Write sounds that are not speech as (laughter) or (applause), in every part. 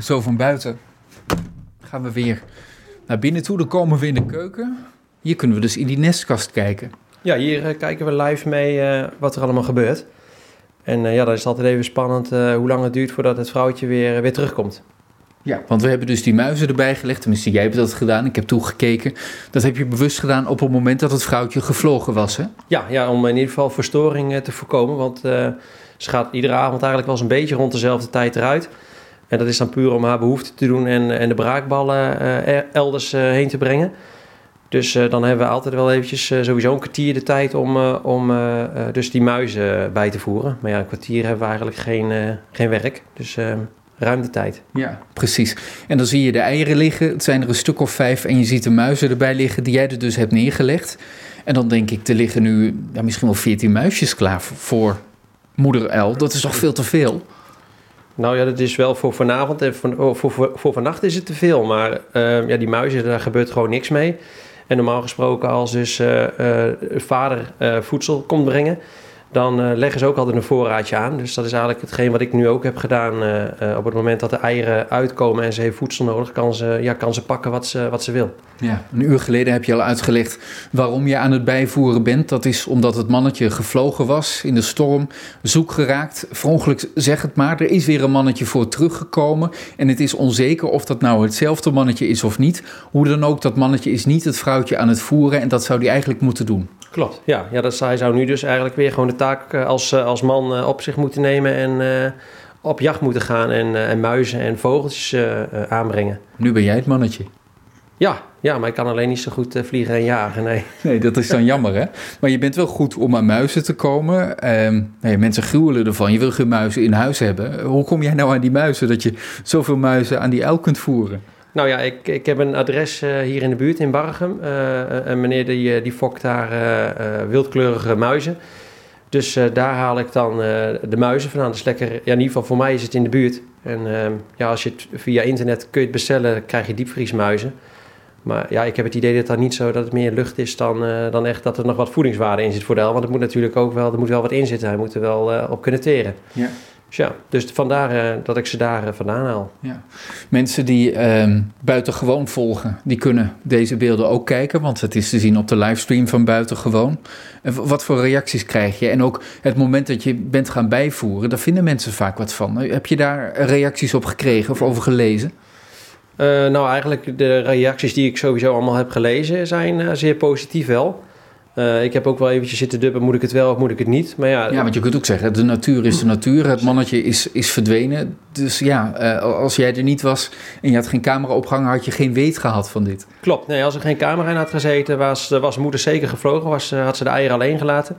Zo van buiten gaan we weer naar binnen toe. Dan komen we in de keuken. Hier kunnen we dus in die nestkast kijken. Ja, hier eh, kijken we live mee eh, wat er allemaal gebeurt. En eh, ja, dan is het altijd even spannend hoe lang het duurt voordat het vrouwtje weer, weer terugkomt. Ja, want we hebben dus die muizen erbij gelegd. Tenminste, jij hebt dat gedaan. Ik heb toegekeken. Dat heb je bewust gedaan op het moment dat het vrouwtje gevlogen was, hè? Ja, ja om in ieder geval verstoring te voorkomen. Want ze gaat iedere avond eigenlijk wel eens een beetje rond dezelfde tijd eruit. En dat is dan puur om haar behoefte te doen en, en de braakballen eh, er- elders eh, heen te brengen. Dus eh, dan hebben we altijd wel eventjes sowieso een kwartier de tijd om, om dus die muizen bij te voeren. Maar ja, een kwartier hebben we eigenlijk geen, geen werk. Dus eh, ruim de tijd. Ja, precies. En dan zie je de eieren liggen. Het zijn er een stuk of vijf. En je ziet de muizen erbij liggen die jij er dus hebt neergelegd. En dan denk ik, er liggen nu ja, misschien wel veertien muisjes klaar voor- moeder uil. Dat is toch veel te veel? Nou ja, dat is wel voor vanavond en voor, oh, voor, voor, voor vannacht is het te veel. Maar eh, ja, die muizen, daar gebeurt gewoon niks mee. En normaal gesproken als dus eh, eh, vader eh, voedsel komt brengen... dan eh, leggen ze ook altijd een voorraadje aan. Dus dat is eigenlijk hetgeen wat ik nu ook heb gedaan. eh, eh, op het moment dat de eieren uitkomen en ze heeft voedsel nodig... kan ze, ja, kan ze pakken wat ze, wat ze wil. Ja, een uur geleden heb je al uitgelegd waarom je aan het bijvoeren bent. Dat is omdat het mannetje gevlogen was in de storm, zoek geraakt. Verongeluk zeg het maar, er is weer een mannetje voor teruggekomen. En het is onzeker of dat nou hetzelfde mannetje is of niet. Hoe dan ook, dat mannetje is niet het vrouwtje aan het voeren en dat zou die eigenlijk moeten doen. Klopt, ja. ja dat, hij zou nu dus eigenlijk weer gewoon de taak eh, als, eh, als man eh, op zich moeten nemen... en op jacht moeten gaan en, en muizen en vogeltjes aanbrengen. Nu ben jij het mannetje. Ja, ja, maar ik kan alleen niet zo goed vliegen en jagen, nee. (laughs) Nee, dat is dan jammer hè. Maar je bent wel goed om aan muizen te komen. Ehm, nee, mensen gruwelen ervan. Je wil geen muizen in huis hebben. Hoe kom jij nou aan die muizen dat je zoveel muizen aan die uil kunt voeren? Nou ja, ik, ik heb een adres eh, hier in de buurt in Bargem. Eh, een meneer die, die fokt daar wildkleurige muizen. Dus daar haal ik dan de muizen vandaan. Dus lekker, ja, in ieder geval voor mij is het in de buurt. En ehm, ja, als je het via internet kun je het bestellen, krijg je diepvriesmuizen. Maar ja, ik heb het idee dat dat niet zo dat het meer lucht is dan, dan echt dat er nog wat voedingswaarde in zit voor de uil. Want het moet natuurlijk ook wel, er moet wel wat in zitten. Hij moet er wel op kunnen teren. Ja. Dus ja, dus vandaar eh, dat ik ze daar eh, vandaan haal. Ja. Mensen die ehm buitengewoon volgen, die kunnen deze beelden ook kijken, want het is te zien op de livestream van buitengewoon. En wat voor reacties krijg je? En ook het moment dat je bent gaan bijvoeren, daar vinden mensen vaak wat van. Heb je daar reacties op gekregen of over gelezen? Eh, nou, eigenlijk de reacties die ik sowieso allemaal heb gelezen zijn zeer positief wel. Eh, ik heb ook wel eventjes zitten dubben, moet ik het wel of moet ik het niet? Maar ja, Ja, want je kunt ook zeggen, de natuur is de natuur, het mannetje is, is verdwenen. Dus ja, eh, als jij er niet was en je had geen camera opgehangen, had je geen weet gehad van dit. klopt. Nee, als er geen camera in had gezeten, was, was moeder zeker gevlogen, was, eh, had ze de eieren alleen gelaten.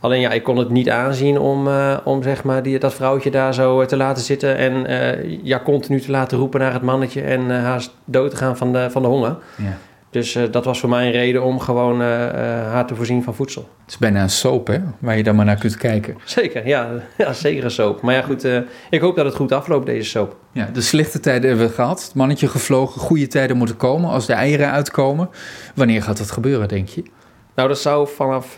Alleen ja, ik kon het niet aanzien om, eh, om zeg maar die, dat vrouwtje daar zo eh, te laten zitten en eh, ja, continu te laten roepen naar het mannetje en eh, haast dood te gaan van de, van de honger. Ja. Dus eh, dat was voor mij een reden om gewoon eh, eh, haar te voorzien van voedsel. Het is bijna een soap, hè, waar je dan maar naar kunt kijken. Zeker, ja, (laughs) ja zeker een soap. Maar ja, goed, ik hoop dat het goed afloopt, deze soap. Ja, de slechte tijden hebben we gehad. Het mannetje gevlogen, goede tijden moeten komen als de eieren uitkomen. Wanneer gaat dat gebeuren, denk je? Nou, dat zou vanaf,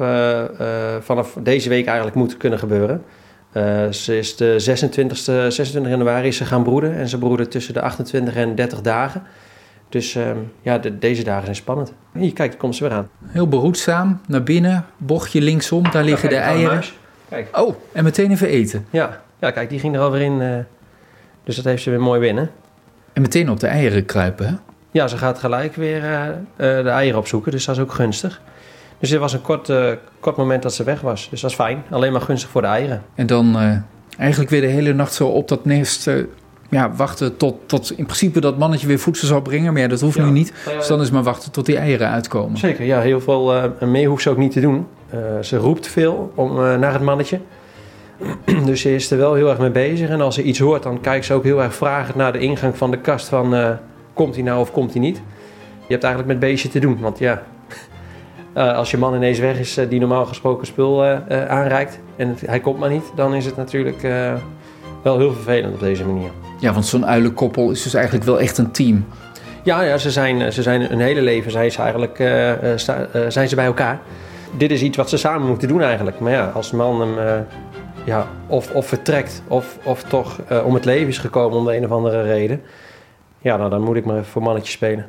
vanaf deze week eigenlijk moeten kunnen gebeuren. Ze is de 26, 26 januari is ze gaan broeden en ze broeden tussen de 28 en 30 dagen. Dus ehm, ja, de- deze dagen zijn spannend. Hier, kijk, daar komt ze weer aan. Heel behoedzaam, naar binnen, bochtje linksom, daar liggen de eieren. Kijk, Oh, en meteen even eten. ja. ja, kijk, die ging er alweer in. eh, dus dat heeft ze weer mooi binnen. En meteen op de eieren kruipen, hè? Ja, ze gaat gelijk weer eh, eh, de eieren opzoeken, dus dat is ook gunstig. Dus dit was een kort, kort moment dat ze weg was. Dus dat is fijn. Alleen maar gunstig voor de eieren. En dan eigenlijk weer de hele nacht zo op dat nest ja, wachten tot, tot in principe dat mannetje weer voedsel zal brengen. Maar ja, dat hoeft Ja. nu niet. Dus dan is maar wachten tot die eieren uitkomen. Zeker, ja, heel veel eh, meer hoeft ze ook niet te doen. Eh, ze roept veel om, eh, naar het mannetje. (clears throat) dus ze is er wel heel erg mee bezig. En als ze iets hoort, dan kijkt ze ook heel erg vragend naar de ingang van de kast van... eh, komt hij nou of komt hij niet? Je hebt eigenlijk met beestje te doen, want ja... (laughs) eh, als je man ineens weg is eh, die normaal gesproken spul eh, eh, aanreikt... en het- hij komt maar niet, dan is het natuurlijk eh, wel heel vervelend op deze manier. Ja, want zo'n uilenkoppel is dus eigenlijk wel echt een team. Ja, ja ze, zijn, eh, ze zijn hun hele leven zijn ze eigenlijk, eh, eh, sta- zijn ze bij elkaar. Dit is iets wat ze samen moeten doen eigenlijk. Maar ja, als de man hem ja, of, of vertrekt of, of toch om het leven is gekomen om de een of andere reden. Ja, nou, dan moet ik maar even voor mannetje spelen.